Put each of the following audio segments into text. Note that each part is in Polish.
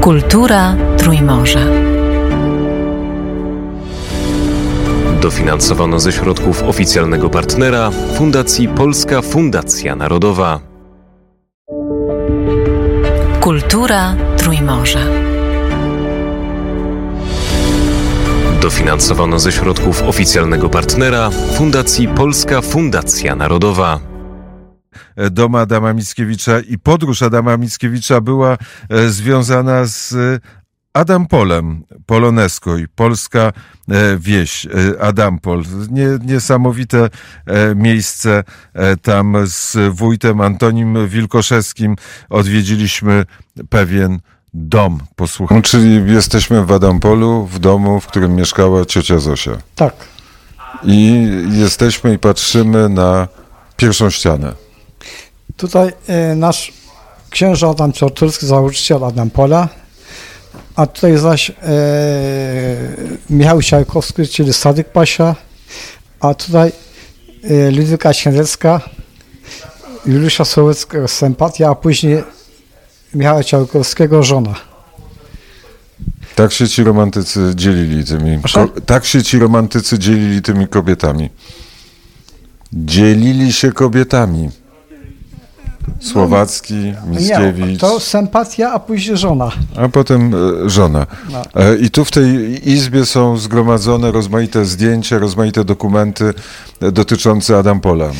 Kultura Trójmorza. Dofinansowano ze środków oficjalnego partnera Fundacji Polska Fundacja Narodowa. Kultura Trójmorza. Dofinansowano ze środków oficjalnego partnera Fundacji Polska Fundacja Narodowa. Dom Adama Mickiewicza i podróż Adama Mickiewicza była e, związana z Adam Polem, Polonesko i polska e, wieś, e, Adampol. Nie, niesamowite miejsce tam z wójtem Antonim Wilkoszewskim odwiedziliśmy pewien dom. Posłuchaj. Czyli jesteśmy w Adampolu, w domu, w którym mieszkała ciocia Zosia. Tak. I jesteśmy i patrzymy na pierwszą ścianę. Tutaj e, nasz księża Adam Czarturski, założyciel Adam Pola, a tutaj zaś e, Michał Siarkowski, czyli Sadyk Pasia, a tutaj e, Ludwika Świędecka, Juliusza Sołeckiego sympatia, a później Michała Ciałkowskiego żona. Tak się ci romantycy dzielili tymi. Ko- tak się ci romantycy dzielili tymi kobietami. Dzielili się kobietami. Słowacki, Mickiewicz. Nie, to sympatia, a później żona. A potem e, żona. No. E, I tu w tej izbie są zgromadzone rozmaite zdjęcia, rozmaite dokumenty e, dotyczące Adampola.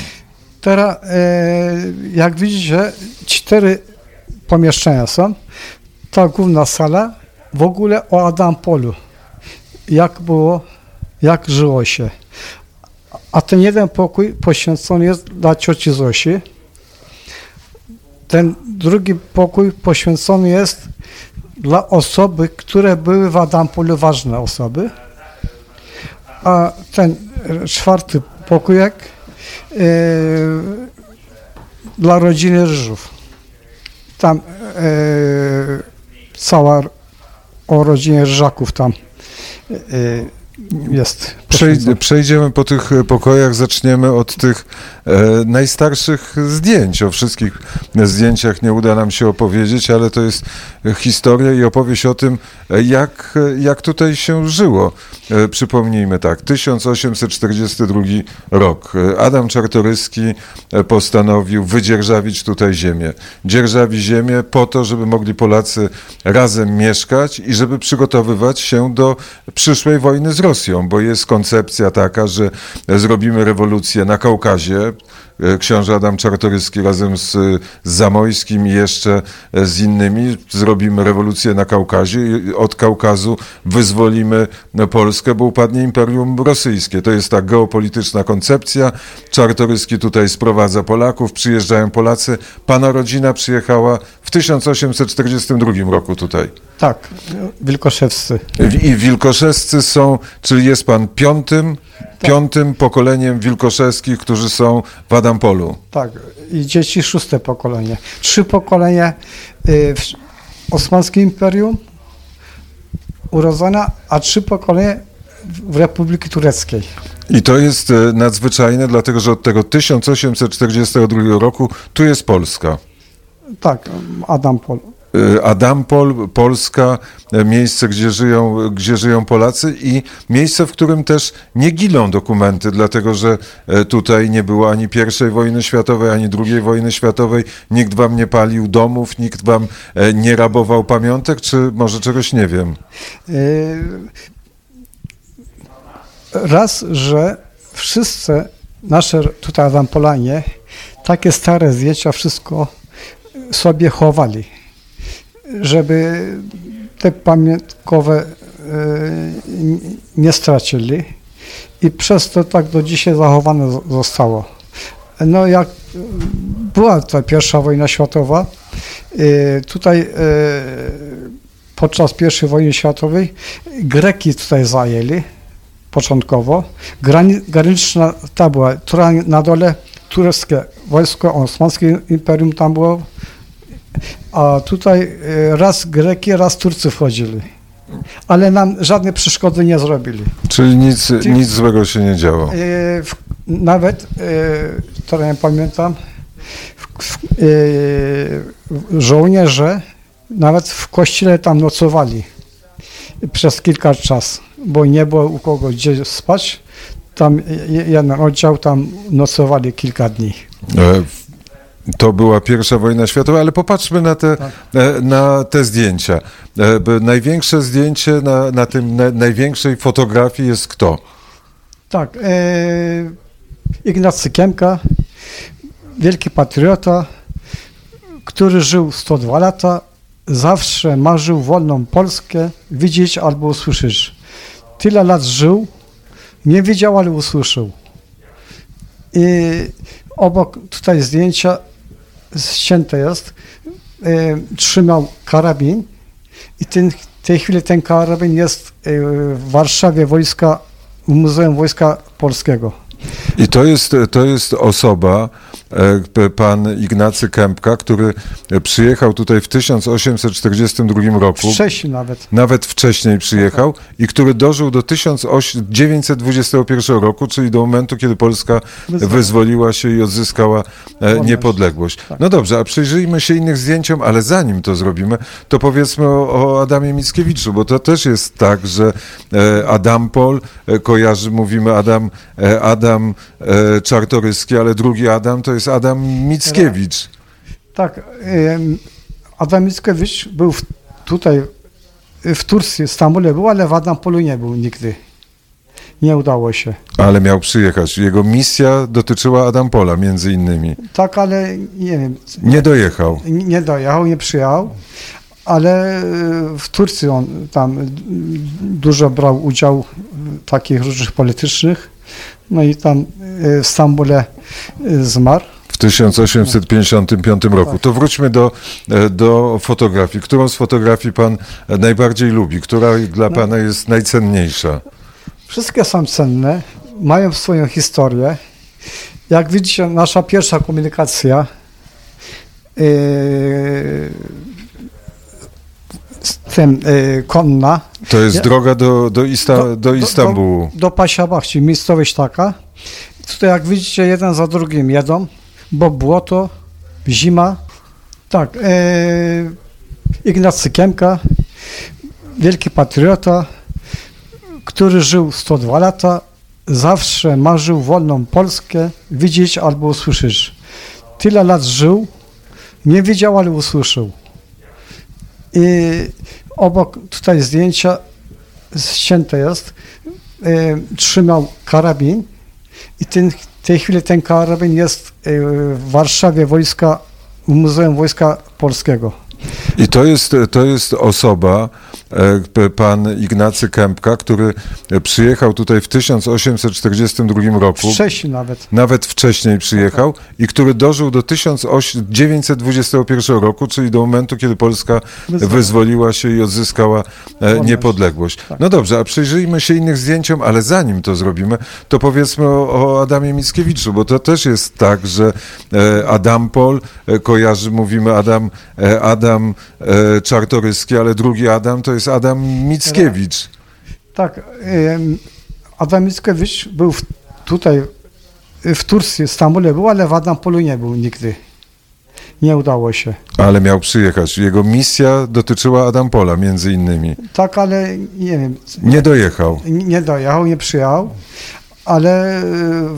Teraz, e, jak widzicie, cztery pomieszczenia są. Ta główna sala, w ogóle o Adampolu. Jak było, jak żyło się. A ten jeden pokój poświęcony jest dla cioci Zosi. Ten drugi pokój poświęcony jest dla osoby, które były w Adampolu ważne osoby. A ten czwarty pokójek e, dla rodziny Ryżów. Tam e, cała o rodzinie Ryżaków tam e, jest. Przej- przejdziemy po tych e, pokojach, zaczniemy od tych e, najstarszych zdjęć. O wszystkich zdjęciach nie uda nam się opowiedzieć, ale to jest historia i opowieść o tym, e, jak, e, jak tutaj się żyło. E, przypomnijmy tak, 1842 rok. Adam Czartoryski postanowił wydzierżawić tutaj ziemię. Dzierżawi ziemię po to, żeby mogli Polacy razem mieszkać i żeby przygotowywać się do przyszłej wojny z Rosją, bo jest koncepcja taka, że zrobimy rewolucję na Kaukazie. E, Książę Adam Czartoryski razem z, z Zamojskim i jeszcze e, z innymi zrobimy rewolucję na Kaukazie i od Kaukazu wyzwolimy Polskę, bo upadnie Imperium Rosyjskie. To jest ta geopolityczna koncepcja. Czartoryski tutaj sprowadza Polaków, przyjeżdżają Polacy. Pana rodzina przyjechała w 1842 roku tutaj. Tak, Wilkoszewscy. I Wilkoszewscy są, czyli jest pan piątym, piątym pokoleniem Wilkoszewskich, którzy są w Adampolu. Tak, i dzieci szóste pokolenie. Trzy pokolenia y, w Osmańskim Imperium urodzone, a trzy pokolenia w Republiki Tureckiej. I to jest e, nadzwyczajne, dlatego że od tego 1842 roku tu jest Polska. Tak, Adam Pol. E, Adampol, Polska, e, miejsce, gdzie żyją, gdzie żyją Polacy i miejsce, w którym też nie gilą dokumenty, dlatego że e, tutaj nie było ani I wojny światowej, ani II wojny światowej, nikt wam nie palił domów, nikt wam e, nie rabował pamiątek, czy może czegoś nie wiem. Y, Raz, że wszyscy nasze tutaj Adampolanie takie stare zdjęcia wszystko sobie chowali, żeby te pamiątkowe y, nie stracili i przez to tak do dzisiaj zachowane zostało. No jak była ta pierwsza wojna światowa, y, tutaj y, podczas pierwszej wojny światowej Greki tutaj zajęli początkowo. Grani, graniczna ta była, która na dole tureckie wojsko osmańskie imperium tam było, a tutaj e, raz Greki, raz Turcy wchodzili. Ale nam żadne przeszkody nie zrobili. Czyli nic, nic złego się nie działo. E, w, nawet, e, to nie pamiętam, w, żołnierze Nawet w kościele tam nocowali przez kilka czas, bo nie było u kogo gdzie spać. Tam je- jeden oddział tam nocowali kilka dni. E, To była pierwsza wojna światowa, ale popatrzmy na te, Tak. e, na te zdjęcia. E, Największe zdjęcie na, na tym na, największej fotografii jest kto? Tak, e, Ignacy Kiemka, wielki patriota, który żył 102 lata, zawsze marzył wolną Polskę widzieć albo usłyszeć. Tyle lat żył, nie widział, ale usłyszał. I obok tutaj zdjęcia ścięte jest, e, trzymał karabin i ten, w tej chwili ten karabin jest e, w Warszawie wojska, w Muzeum Wojska Polskiego. I to jest, to jest osoba, pan Ignacy Kępka, który przyjechał tutaj w 1842 roku. Wcześniej nawet. Nawet wcześniej przyjechał i który dożył do 1921 roku, czyli do momentu, kiedy Polska Wyzwoliła. wyzwoliła się i odzyskała e, Wolność. niepodległość. Tak. No dobrze, a przyjrzyjmy się innych zdjęciom, ale zanim to zrobimy, to powiedzmy o, o Adamie Mickiewiczu, bo to też jest tak, że e, Adam Pol e, kojarzy, mówimy Adam, e, Adam e, Czartoryski, ale drugi Adam to jest Adam Mickiewicz. Tak, Adam Mickiewicz był tutaj w Turcji, w Stambule był, ale w Adampolu nie był nigdy. Nie udało się. Ale miał przyjechać. Jego misja dotyczyła Adam Pola między innymi. Tak, ale nie wiem, Nie dojechał. nie nie dojechał, nie przyjechał, ale e, w Turcji on tam dużo brał udział w takich różnych politycznych. No i tam e, w Stambule e, zmarł. W 1855 roku. To wróćmy do, e, do fotografii. Którą z fotografii pan e, najbardziej lubi? Która dla pana jest najcenniejsza? Wszystkie są cenne, mają swoją historię. Jak widzicie, nasza pierwsza komunikacja yy, z tym yy, konna To jest Ja- droga do, do, Ista, do, do, Istambułu. do Pasiabach, czyli miejscowość taka. Tutaj jak widzicie, jeden za drugim jedą, bo błoto, zima. Tak, yy, Ignacy Kiemka, wielki patriota, który żył 102 lata, zawsze marzył wolną Polskę widzieć albo usłyszeć. Tyle lat żył, nie widział, ale usłyszał. I obok tutaj zdjęcia ścięte jest, e, trzymał karabin i ten, w tej chwili ten karabin jest e, w Warszawie wojska, w Muzeum Wojska Polskiego. I to jest, to jest osoba, pan Ignacy Kępka, który przyjechał tutaj w 1842 roku. Wcześniej nawet. Nawet wcześniej przyjechał i który dożył do 1921 roku, czyli do momentu, kiedy Polska Wyzwoliła. się i odzyskała e, niepodległość. Tak. No dobrze, a przyjrzyjmy się innych zdjęciom, ale zanim to zrobimy, to powiedzmy o, o Adamie Mickiewiczu, bo to też jest tak, że e, Adam Pol e, kojarzy, mówimy Adam, e, Adam e, Czartoryski, ale drugi Adam to jest Adam Mickiewicz. Tak, Adam Mickiewicz był tutaj w Turcji, w Stambule był, ale w Adampolu nie był nigdy. Nie udało się. Ale miał przyjechać. Jego misja dotyczyła Adam Pola między innymi. Tak, ale nie wiem, Nie dojechał. nie nie dojechał, nie przyjechał, ale e,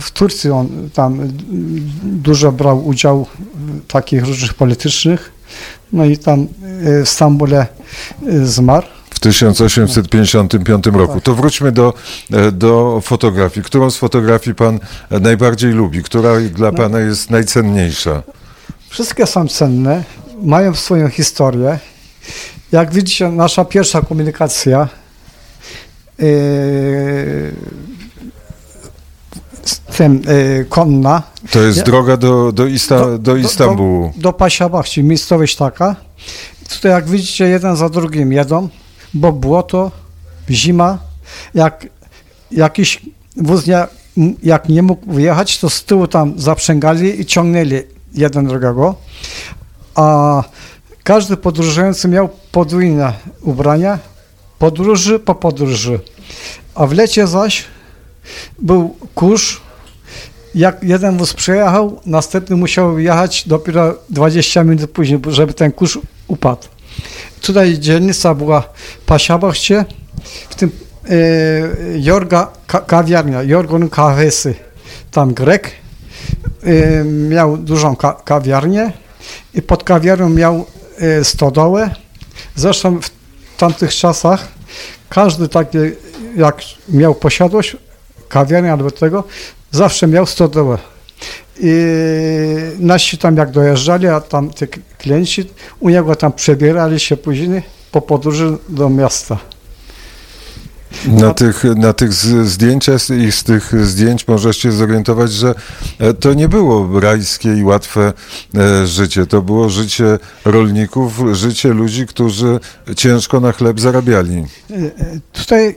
w Turcji on tam dużo brał udział w takich różnych politycznych. No i tam e, w Stambule zmarł. W 1855 roku. To wróćmy do, e, do fotografii. Którą z fotografii pan e, najbardziej lubi? Która dla pana jest najcenniejsza? Wszystkie są cenne, mają swoją historię. Jak widzicie, nasza pierwsza komunikacja yy, tym yy, konna To jest Ja- droga do, do, Ista, do, Istambułu. do, do Pasiabach, czyli miejscowość taka. Tutaj jak widzicie, jeden za drugim jedą, bo błoto, zima. Jak jakiś wóz nie, jak nie mógł wyjechać, to z tyłu tam zaprzęgali i ciągnęli jeden drugiego. A każdy podróżujący miał podwójne ubrania, podróży po podróży. A w lecie zaś był kurz, jak jeden wóz przejechał, następny musiał jechać dopiero 20 minut później, żeby ten kurz upadł. Tutaj dzielnica była Pasiabochcie, w tym e, Jorga ka, kawiarnia, Jorgon Kahvesy, tam Grek, e, miał dużą ka, kawiarnię i pod kawiarnią miał e, stodołę. Zresztą w tamtych czasach każdy taki, jak miał posiadłość, kawiarnia albo tego, zawsze miał stodołę. I nasi tam jak dojeżdżali, a tam ci klienci u niego tam przebierali się później po podróży do miasta. Na tych, na tych zdjęciach i z tych zdjęć możesz się zorientować, że e, to nie było rajskie i łatwe e, życie. To było życie rolników, życie ludzi, którzy ciężko na chleb zarabiali. Tutaj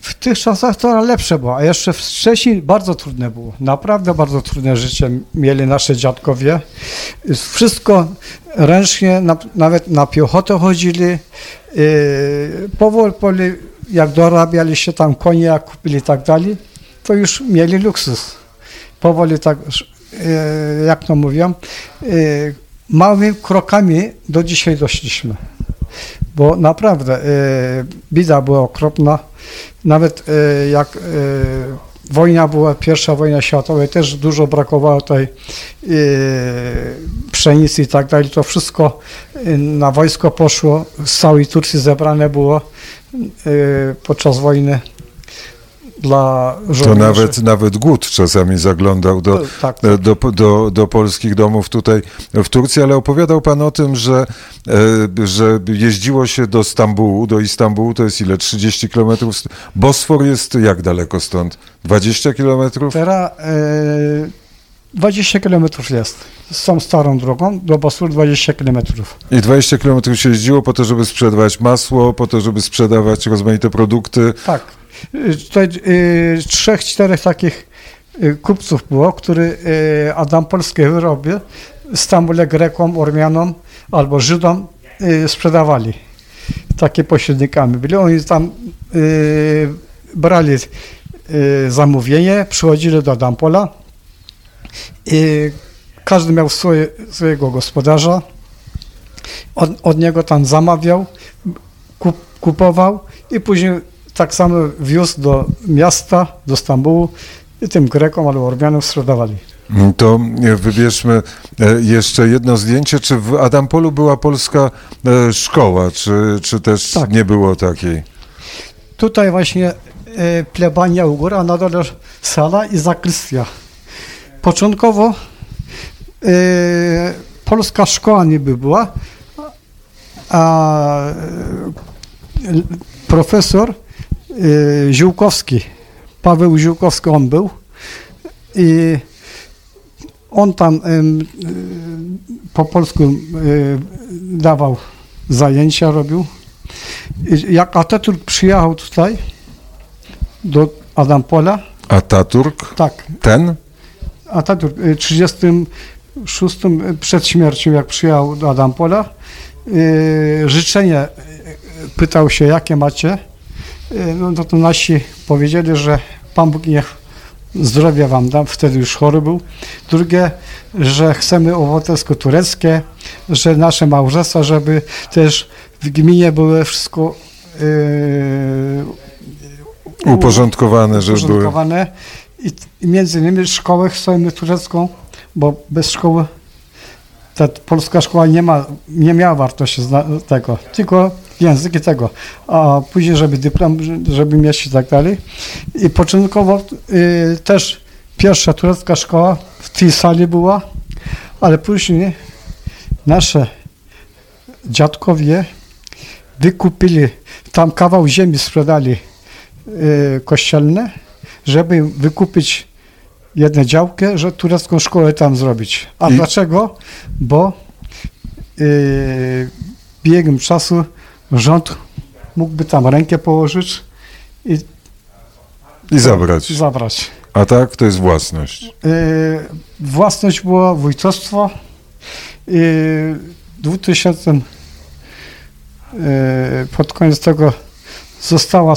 w tych czasach to lepsze było, a jeszcze wcześniej bardzo trudne było. Naprawdę bardzo trudne życie mieli nasze dziadkowie. Wszystko ręcznie, na, nawet na piechotę chodzili. Yy, powoli, jak dorabiali się tam konie, jak kupili i tak dalej, to już mieli luksus. Powoli tak, yy, jak to mówią, yy, małymi krokami do dzisiaj doszliśmy. Bo naprawdę e, bida była okropna. Nawet e, jak e, wojna była, pierwsza wojna światowa, też dużo brakowało tej e, pszenicy i tak dalej. To wszystko na wojsko poszło. Z całej Turcji zebrane było podczas wojny dla To żołnierzy. nawet, nawet głód czasami zaglądał do, tak, e, do, do, do polskich domów tutaj w Turcji, ale opowiadał pan o tym, że, e, że jeździło się do Stambułu, do Istambułu, to jest ile? 30 kilometrów? Bosfor jest jak daleko stąd? 20 kilometrów? Teraz e, 20 km jest. Z tą starą drogą do Bosforu 20 km. I 20 kilometrów się jeździło po to, żeby sprzedawać masło, po to, żeby sprzedawać rozmaite produkty. Tak. Tutaj y, trzech, czterech takich y, kupców było, który y, Adam polskie wyroby Stambule Grekom, Ormianom albo Żydom sprzedawali. Takie pośrednikami byli. Oni tam brali zamówienie, przychodzili do Dampola i każdy miał swoje, swojego gospodarza. Od, od niego tam zamawiał, kup, kupował i później tak samo wiózł do miasta, do Stambułu i tym Grekom albo Ormianom sprzedawali. To e, wybierzmy e, jeszcze jedno zdjęcie. Czy w Adampolu była polska e, szkoła, czy, czy też Tak. nie było takiej? Tutaj właśnie plebania u góry, a na dole sala i zakrystia. Początkowo e, polska szkoła niby była, a profesor Ziółkowski, Paweł Ziółkowski on był i on tam e, po polsku e, dawał zajęcia, robił. Jak Atatürk przyjechał tutaj do Adampola, Ataturk? tak, Ten? Atatürk y, w 36 przed śmiercią, jak przyjechał do Adampola, y, życzenie y, pytał się, jakie macie. Y, No to, to nasi powiedzieli, że Pan Bóg niech zdrowia wam da, wtedy już chory był. Drugie, że chcemy obywatelstwo tureckie, że nasze małżeństwa, żeby też w gminie były wszystko y, Uporządkowane, że były. uporządkowane i, i między innymi szkołę chcemy turecką, bo bez szkoły ta polska szkoła nie ma, nie miała wartości tego, tylko język i tego, a później, żeby dyplom, żeby mieć i tak dalej. I początkowo y, też pierwsza turecka szkoła w tej sali była, ale później nasze dziadkowie wykupili, tam kawał ziemi sprzedali y, kościelne, żeby wykupić jedną działkę, że turecką szkołę tam zrobić. A I- dlaczego? Bo y, biegiem czasu rząd mógłby tam rękę położyć i I zabrać. zabrać. A tak, to jest własność. Y, własność było wójtostwo w 2000 y, pod koniec tego została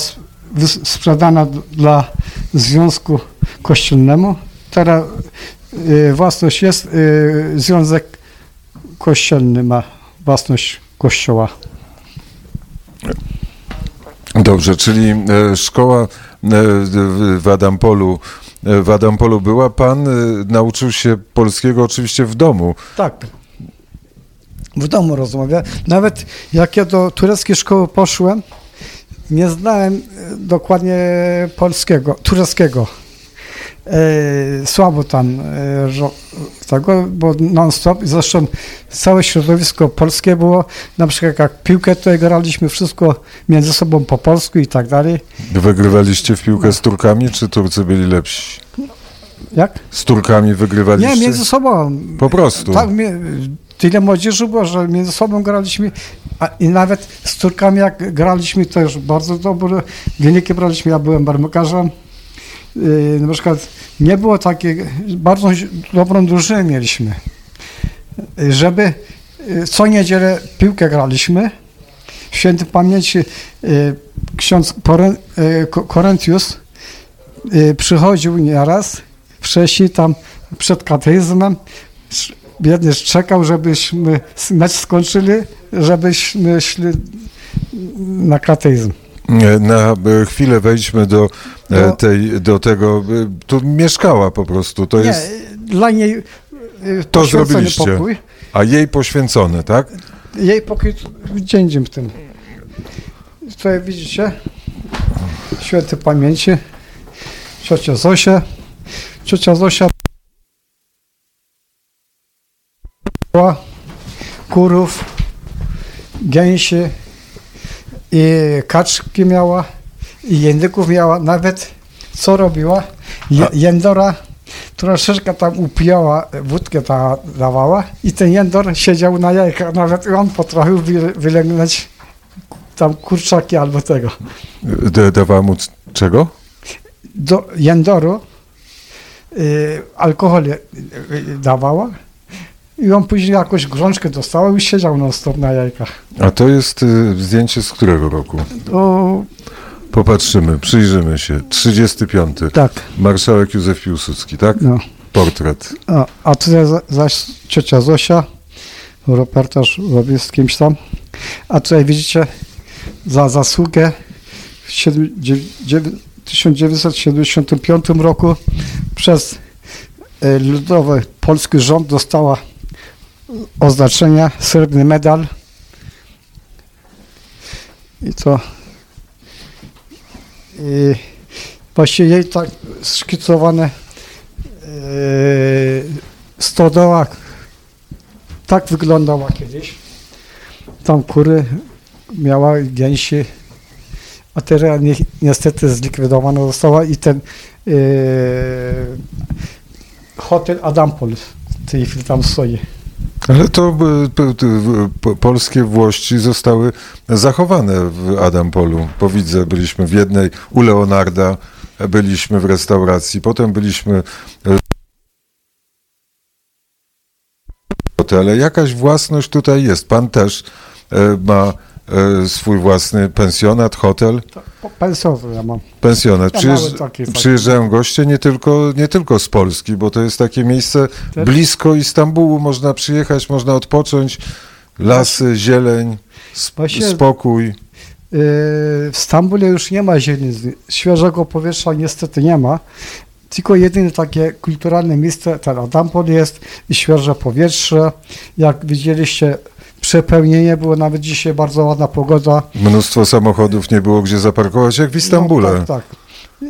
sprzedana dla Związku Kościelnemu. Teraz y, własność jest, y, Związek Kościelny ma własność Kościoła. Dobrze, czyli e, szkoła e, w- Adampolu, e, w Adampolu była. Pan nauczył się polskiego oczywiście w domu. Tak. W domu rozmawiałem. Nawet jak ja do tureckiej szkoły poszłem, nie znałem dokładnie polskiego, tureckiego. E, słabo tam e, tego, bo non-stop. Zresztą całe środowisko polskie było. Na przykład jak piłkę tutaj graliśmy wszystko między sobą po polsku i tak dalej. Wygrywaliście w piłkę z Turkami, czy Turcy byli lepsi? Jak? Z Turkami wygrywaliście? Nie, między sobą. Po prostu. Tak, tyle młodzieży było, że między sobą graliśmy a, i nawet z Turkami jak graliśmy, to już bardzo dobre wyniki braliśmy. Ja byłem barmakarzem. Yy, na przykład nie było takiej, bardzo dobrą drużynę mieliśmy. Żeby yy, co niedzielę piłkę graliśmy. W świętej pamięci yy, ksiądz Koren, Ko- Korentius przychodził nieraz wcześniej tam przed kateizmem biedny czekał, żebyśmy mecz skończyli, żebyśmy szli na kateizm. Na e, chwilę wejdźmy do, e, No. tej, do tego. e, Tu mieszkała po prostu. To Nie, jest. dla niej To poświęcony zrobiliście. pokój. A jej poświęcone, tak? Jej pokój dzień w tym. Tutaj widzicie, święty pamięci, ciocia Zosia. Ciocia Zosia kurów, gęsi i kaczki miała i języków miała. Nawet co robiła? Je, jędora troszeczkę tam upijała, wódkę ta dawała i ten jędor siedział na jajkach. Nawet on potrafił wy, wylęgnąć tam kurczaki albo tego. D- dawała mu czego? Do jędoru y, alkohol y, y, dawała i on później jakąś grzączkę dostał i siedział non stop na jajkach. A to jest e, zdjęcie z którego roku? O, Popatrzymy, przyjrzymy się. 35. tak, Marszałek Józef Piłsudski, tak? no. Portret. A, a tutaj za- zaś ciocia Zosia, reportaż robi z kimś tam. A tutaj widzicie za zasługę w siedm- dziew- dziew- 1975 roku przez e, ludowy polski rząd dostała oznaczenia srebrny medal. I to i jej tak szkicowane Yy, stodoła tak wyglądała kiedyś. Tam kury miała gęsi, a teraz ni niestety zlikwidowana została i ten yy, hotel Adampol w tej chwili tam stoi. Ale to e, po- polskie włości zostały zachowane w Adampolu. Bo widzę, byliśmy w jednej u Leonarda, byliśmy w restauracji, potem byliśmy e, w hotele. Jakaś własność tutaj jest. Pan też e, ma swój własny pensjonat, hotel. Pensjon ja mam. Pensjonat. Przyjeżdż, przyjeżdżają goście nie tylko, nie tylko z Polski, bo to jest takie miejsce blisko Istambułu. Można przyjechać, można odpocząć. Lasy, zieleń, spokój. Yy, W Stambule już nie ma zielenicy. Świeżego powietrza niestety nie ma. Tylko jedyne takie kulturalne miejsce, ten Adampol jest i świeże powietrze. Jak widzieliście, przepełnienie było nawet dzisiaj bardzo ładna pogoda. Mnóstwo samochodów nie było gdzie zaparkować, jak w Istambule. No, tak, tak. Yy,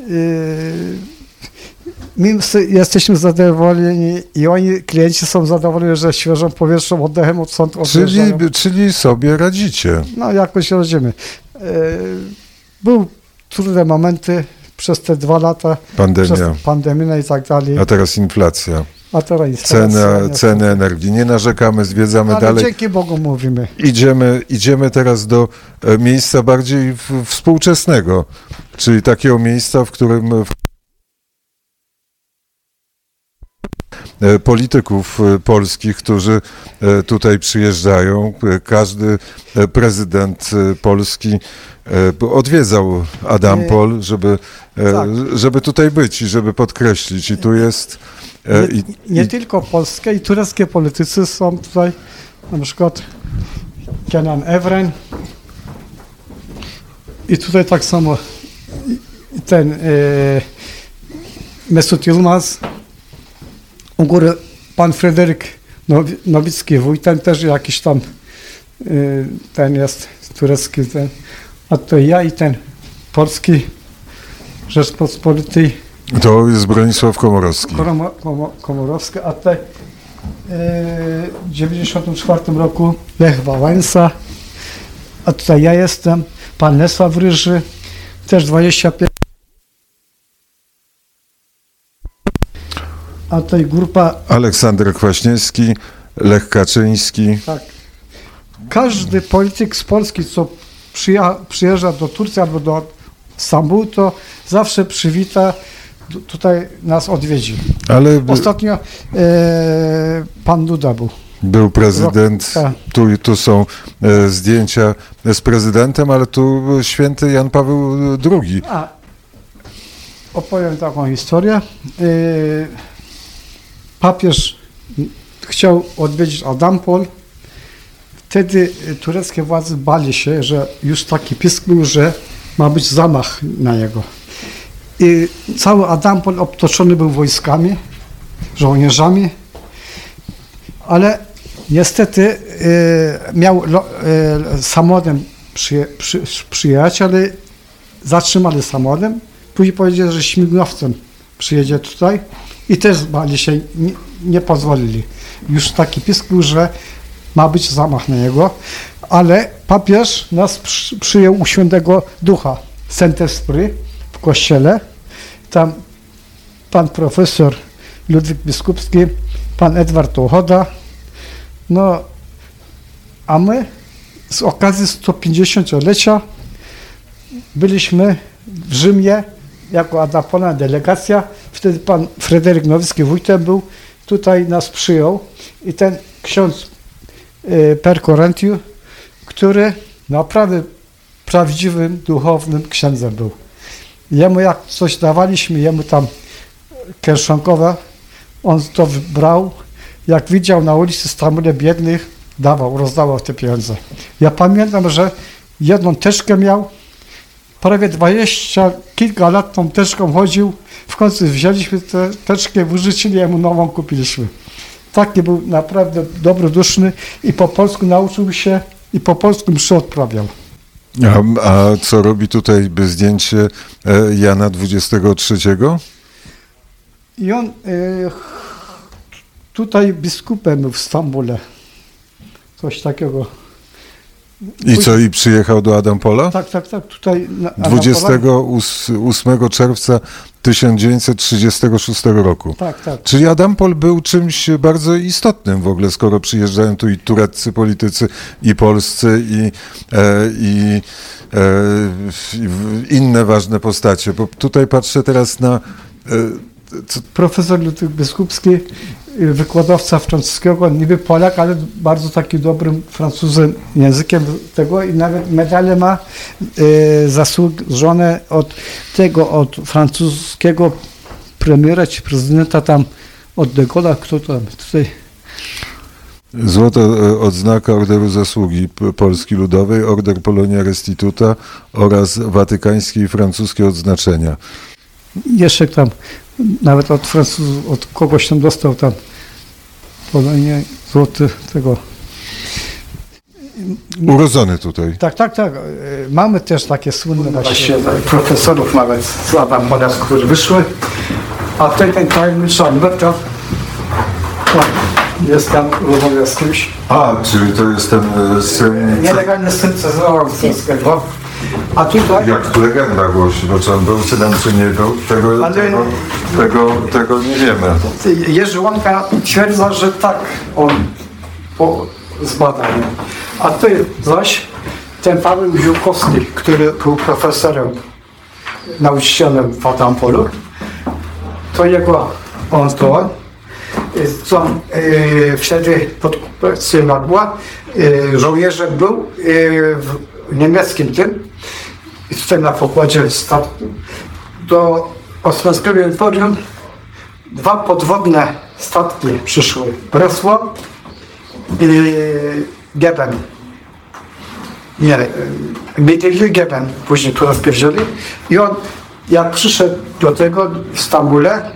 My jesteśmy zadowoleni i oni, klienci są zadowoleni, że świeżym powietrzem, oddechem od odjeżdżają. czyli, czyli sobie radzicie. No jakoś rodzimy. Yy, Był trudne momenty przez te dwa lata, przez Pandemia, pandemię i tak dalej. a teraz inflacja, A teraz teraz- ceny energii. Nie narzekamy, zwiedzamy Ale dalej. dzięki Bogu mówimy. Idziemy, idziemy teraz do e, miejsca bardziej w, współczesnego, czyli takiego miejsca, w którym w polityków e, polskich, którzy e, tutaj przyjeżdżają. E, Każdy e, prezydent e, polski e, odwiedzał Adampol, żeby, e, tak. żeby tutaj być i żeby podkreślić. I tu jest... e, Nie, i- nie i- tylko polskie i tureckie politycy są tutaj, na przykład Kenan Evren, I tutaj tak samo ten e, Mesut Yılmaz, u góry pan Fryderyk Nowi- Nowicki, wuj, ten też jakiś tam e, ten jest turecki, ten, a to ja i ten polski Rzeczpospolitej To jest Bronisław Komorowski. Koromo- Komo- Komorowski, a tutaj e, w 94 roku Lech Wałęsa, a tutaj ja jestem, pan Lesław Ryży, też 25. A tutaj grupa, Aleksander Kwaśniewski, Lech Kaczyński. tak, każdy polityk z Polski, co przyja- przyjeżdża do Turcji albo do Stambułu, to zawsze przywita, tu- tutaj nas odwiedzi. Ale Ostatnio e, pan Duda był. był prezydent, Tak. tu, tu są e, zdjęcia z prezydentem, ale tu święty Jan Paweł II. A, opowiem taką historię. E, papież chciał odwiedzić Adampol. Wtedy tureckie władze bali się, że już taki pisk był, że ma być zamach na niego. I cały Adampol obtoczony był wojskami, żołnierzami, ale niestety e, miał e, samolotem przyje, przy, przyjechać, zatrzymali samolotem. Później powiedzieli, że śmigłowcem przyjedzie tutaj i też bali się, nie, nie pozwolili. Już taki pisk był, że ma być zamach na niego, ale papież nas przy, przyjął u świętego ducha Saint-Esprit w kościele. Tam pan profesor Ludwik Biskupski, pan Edward Ochoda, no a my z okazji 150-lecia byliśmy w Rzymie jako adapona delegacja. Wtedy pan Fryderyk Nowicki wójtem był. Tutaj nas przyjął i ten ksiądz y, Per Korentiu, który naprawdę prawdziwym, duchownym księdzem był. Jemu jak coś dawaliśmy, jemu tam kieszonkowe, on to brał. Jak widział na ulicy Stambule biednych, dawał, rozdawał te pieniądze. Ja pamiętam, że jedną teczkę miał, prawie 20 kilka lat tą teczką chodził. W końcu wzięliśmy tę teczkę, wyrzucili jemu nową, kupiliśmy. Taki był naprawdę dobroduszny i po polsku nauczył się i po polsku mszy odprawiał. A, a co robi tutaj by zdjęcie e, Jana XXIII? I on y, tutaj biskupem w Stambule. Coś takiego. I co, i przyjechał do Adampola? Tak, tak, tak. Tutaj na, na 28 czerwca 1936 roku. Tak, tak. Czyli Adampol był czymś bardzo istotnym w ogóle, skoro przyjeżdżają tu i tureccy politycy, i polscy, i, e, i, e, i inne ważne postacie. Bo tutaj patrzę teraz na. E, co, Profesor Ludwik Biskupski, wykładowca francuskiego, niby Polak, ale bardzo taki dobrym Francuzem językiem tego i nawet medale ma y, zasłużone od tego, od francuskiego premiera czy prezydenta tam, od de Gaulle'a, kto tam tutaj Złota e, odznaka Orderu Zasługi Polski Ludowej, Order Polonia Restituta oraz watykańskie i francuskie odznaczenia. jeszcze tam, nawet od Francuzów, od kogoś tam dostał tam Polonie złoty tego. Urodzony tutaj. Tak, tak, tak. E, Mamy też takie słynne właśnie profesorów nawet z Adam Monas, którzy wyszły. A ten, ten tajemniczy Alberto, jest tam rozmawia z kimś. A, czyli to jest ten e, syn. Nielegalny syn Cezara Wysockiego. A tutaj Jak legenda głosi, bo czy on był synem, czy nie był, tego, Ale- tego, tego, tego nie wiemy. Jerzy Łąka twierdza, że tak on po zbadaniu. A ty zaś ten Paweł Ziółkowski, który był profesorem, nauczycielem w Atampolu, to jego on to co e, wtedy pod okupacją była, e, żołnierzem był e, w niemieckim tym tutaj na pokładzie statku do Osmańskiego Imperium dwa podwodne statki przyszły. Bresław i Geben. Nie, Mityligiem później tu rozpierdzieli. I on, jak przyszedł do tego w Stambule,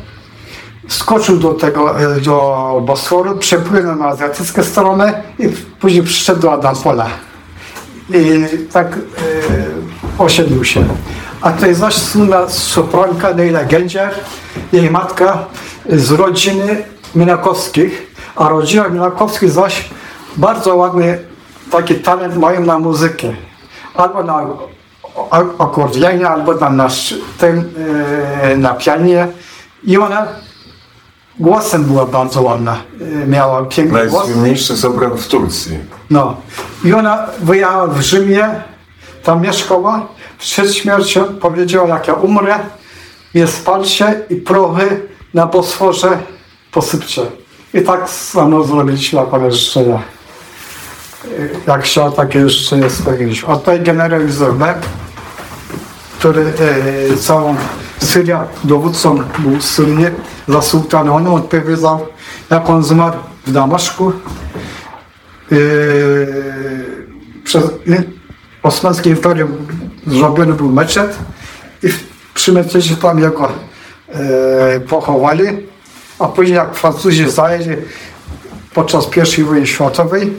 skoczył do tego, e, do Bosforu, przepłynął na azjatycką stronę i później przyszedł do Adampola. I tak e, osiedlił się. A to jest zaś słynna sopranka Neila Gędziar, jej matka z rodziny Minakowskich, a rodzina Minakowskich zaś bardzo ładny taki talent mają na muzykę. Albo na akordeonie, albo na, na, tym, e, na pianie. I ona głosem była bardzo ładna. E, miała piękny głos. Najsłynniejszy sopran w Turcji. No. I ona wyjechała w Rzymie, tam mieszkała. Przed śmiercią powiedziała, jak ja umrę, nie spalcie i prochy na Bosforze posypcie. I tak samo zrobiliśmy jako życzenia. Jak chciał, takie życzenie spełniliśmy. A tutaj generał Izerbeck, który e, całą Syrię dowódcą był słynny za sułtana. On odpowiedział, jak on zmarł w Damaszku, Yy, przez Osmańskiej imperii zrobiony był meczet i przy meczecie tam jego e, pochowali, a później jak Francuzi zajęli podczas I wojny światowej,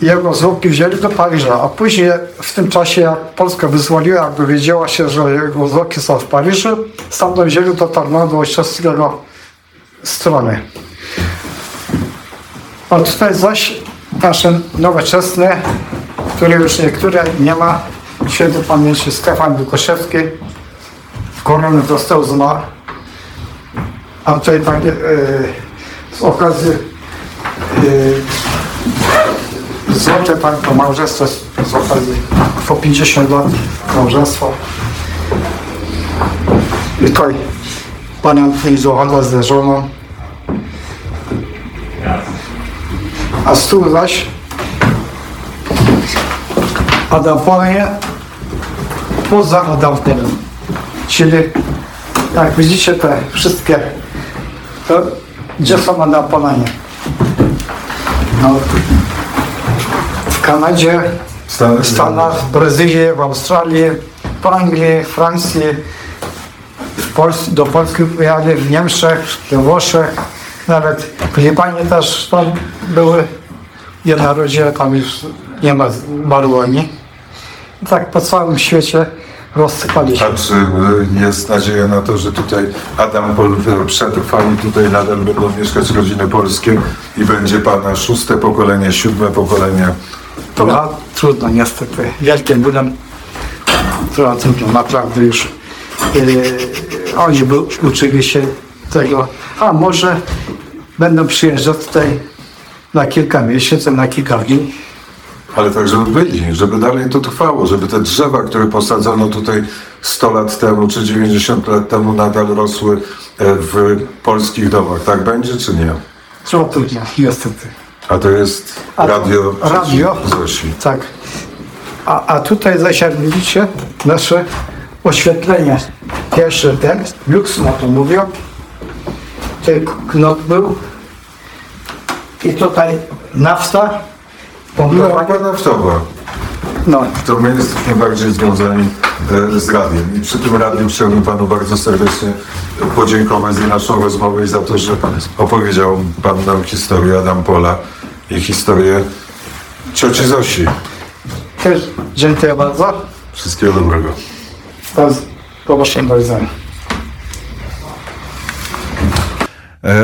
jego zwłoki wzięli do Paryża, a później w tym czasie jak Polska wyzwoliła, jak dowiedziała się, że jego zwłoki są w Paryżu, stamtąd wzięli do Tarnowa do ojczowskiego strony. A tutaj zaś nasze nowoczesne, które już niektóre nie ma, święty pamięci Stefan Wykoszewski, w koronę dostał zmarł. A tutaj takie e, z okazji e, złote pan to małżeństwo z, z okazji po 50 lat małżeństwa. I tutaj pan Antoni Zohala ze żoną. A z tyłu zaś Adamowie poza Adamem. Czyli jak widzicie te wszystkie, to gdzie są Adampolanie? No, w Kanadzie, w Stanach, w Brazylii, w Australii, w Anglii, w Francji, w Pols- do Polski pojechali, w Niemczech, we Włoszech, nawet w Libanie też tam były jedna rodzina, tam już nie ma Barłoni. Tak po całym świecie rozsypali się. A czy y, jest nadzieja na to, że tutaj Adam Pol przetrwa i tutaj nadal będą mieszkać rodziny polskie i będzie pana szóste pokolenie, siódme pokolenie? To trudno niestety. Wielkie bólem to trudno, naprawdę już. Yy, oni by, uczyli się tego, a może będą przyjeżdżać tutaj na kilka miesięcy, na kilka dni. Ale tak, żeby byli, żeby dalej to trwało, żeby te drzewa, które posadzono tutaj 100 lat temu czy 90 lat temu nadal rosły e, w polskich domach. Tak będzie czy nie? To trudno, niestety. A to jest A- radio, radio? Zosi. Tak. A, a tutaj zaś jak widzicie nasze oświetlenie. Pierwszy ten, Lux na to mówią. Ten knop był. I tutaj nafta. No, Pompowanie. pana wtowa. No, To my jesteśmy bardziej związani e, z radiem. I przy tym radiu chciałbym panu bardzo serdecznie podziękować za naszą rozmowę i za to, że opowiedział pan nam historię Adam Pola i historię cioci Zosi. też dziękuję bardzo. Wszystkiego dobrego. Bardzo proszę bardzo.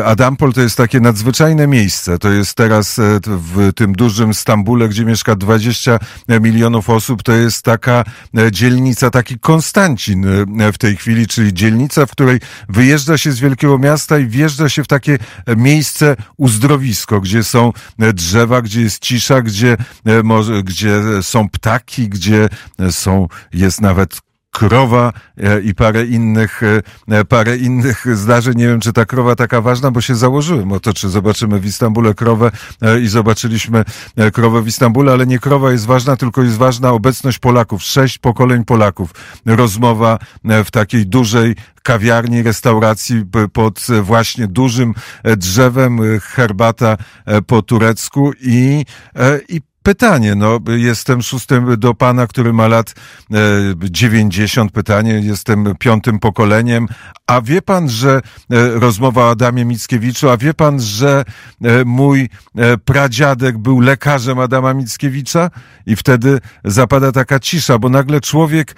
Adampol to jest takie nadzwyczajne miejsce. To jest teraz e, w tym dużym Stambule, gdzie mieszka 20 milionów osób. To jest taka e, dzielnica, taki Konstancin e, w tej chwili, czyli dzielnica, w której wyjeżdża się z wielkiego miasta i wjeżdża się w takie e, miejsce uzdrowisko, gdzie są e, drzewa, gdzie jest cisza, gdzie, e, gdzie są ptaki, gdzie e, są, jest nawet krowa e, i parę innych, e, parę innych zdarzeń. Nie wiem, czy ta krowa taka ważna, bo się założyłem o to, czy zobaczymy w Istambule krowę e, i zobaczyliśmy e, krowę w Istambule, ale nie krowa jest ważna, tylko jest ważna obecność Polaków. Sześć pokoleń Polaków. Rozmowa e, w takiej dużej kawiarni, restauracji pod e, właśnie dużym e, drzewem, e, herbata e, po turecku i, e, i pytanie, no jestem szóstym do pana, który ma lat e, 90, pytanie, jestem piątym pokoleniem, a wie pan, że e, rozmowa o Adamie Mickiewiczu, a wie pan, że e, mój pradziadek był lekarzem Adama Mickiewicza? I wtedy zapada taka cisza, bo nagle człowiek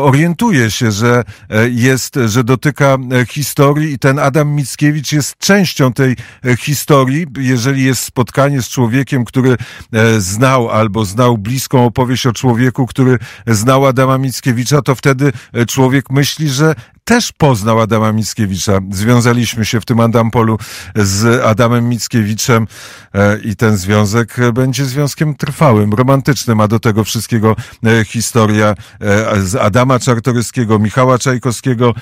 orientuje się, że jest, że dotyka historii i ten Adam Mickiewicz jest częścią tej historii, jeżeli jest spotkanie z człowiekiem, który znał albo znał bliską opowieść o człowieku, który znał Adama Mickiewicza, to wtedy e, człowiek myśli, że też poznał Adama Mickiewicza. Związaliśmy się w tym Adampolu z Adamem Mickiewiczem e, i ten związek e, będzie związkiem trwałym, romantycznym, a do tego wszystkiego e, historia z Adama Czartoryskiego, Michała Czajkowskiego,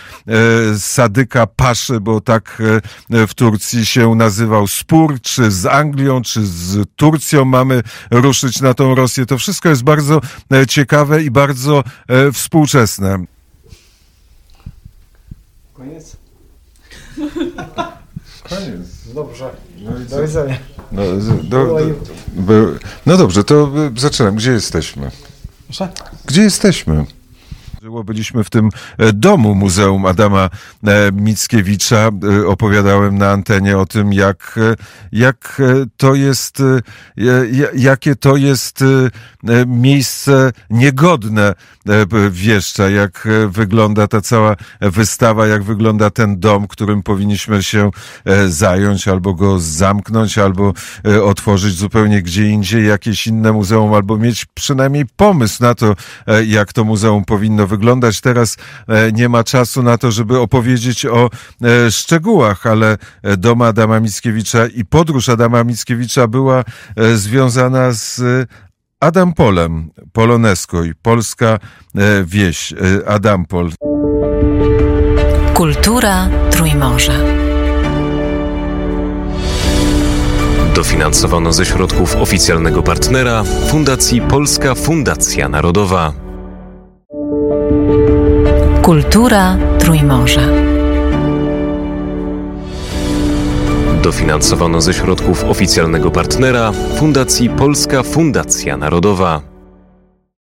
Sadyka Paszy, bo tak w Turcji się nazywał spór, czy z Anglią, czy z Turcją mamy ruszyć na tą Rosję. To wszystko jest bardzo ciekawe i bardzo współczesne. Koniec? Koniec. Dobrze. No, i Do widzenia. No, z- do, do, no dobrze, to y, zaczynam. Gdzie jesteśmy? Proszę? Gdzie jesteśmy? Byliśmy w tym e, domu Muzeum Adama e, Mickiewicza. E, Opowiadałem na antenie o tym, jak, jak to jest, ja- jakie to jest miejsce niegodne wieszcza, jak wygląda ta cała wystawa, jak wygląda ten dom, którym powinniśmy się zająć, albo go zamknąć, albo otworzyć zupełnie gdzie indziej jakieś inne muzeum, albo mieć przynajmniej pomysł na to, jak to muzeum powinno wyglądać. Teraz e, nie ma czasu na to, żeby opowiedzieć o e, szczegółach, ale e, dom Adama Mickiewicza i podróż Adama Mickiewicza była związana z e, Adampolem, Polonesko i polska wieś Adampol. Kultura Trójmorza. Dofinansowano ze środków oficjalnego partnera Fundacji Polska Fundacja Narodowa. Kultura Trójmorza. Dofinansowano ze środków oficjalnego partnera Fundacji Polska Fundacja Narodowa.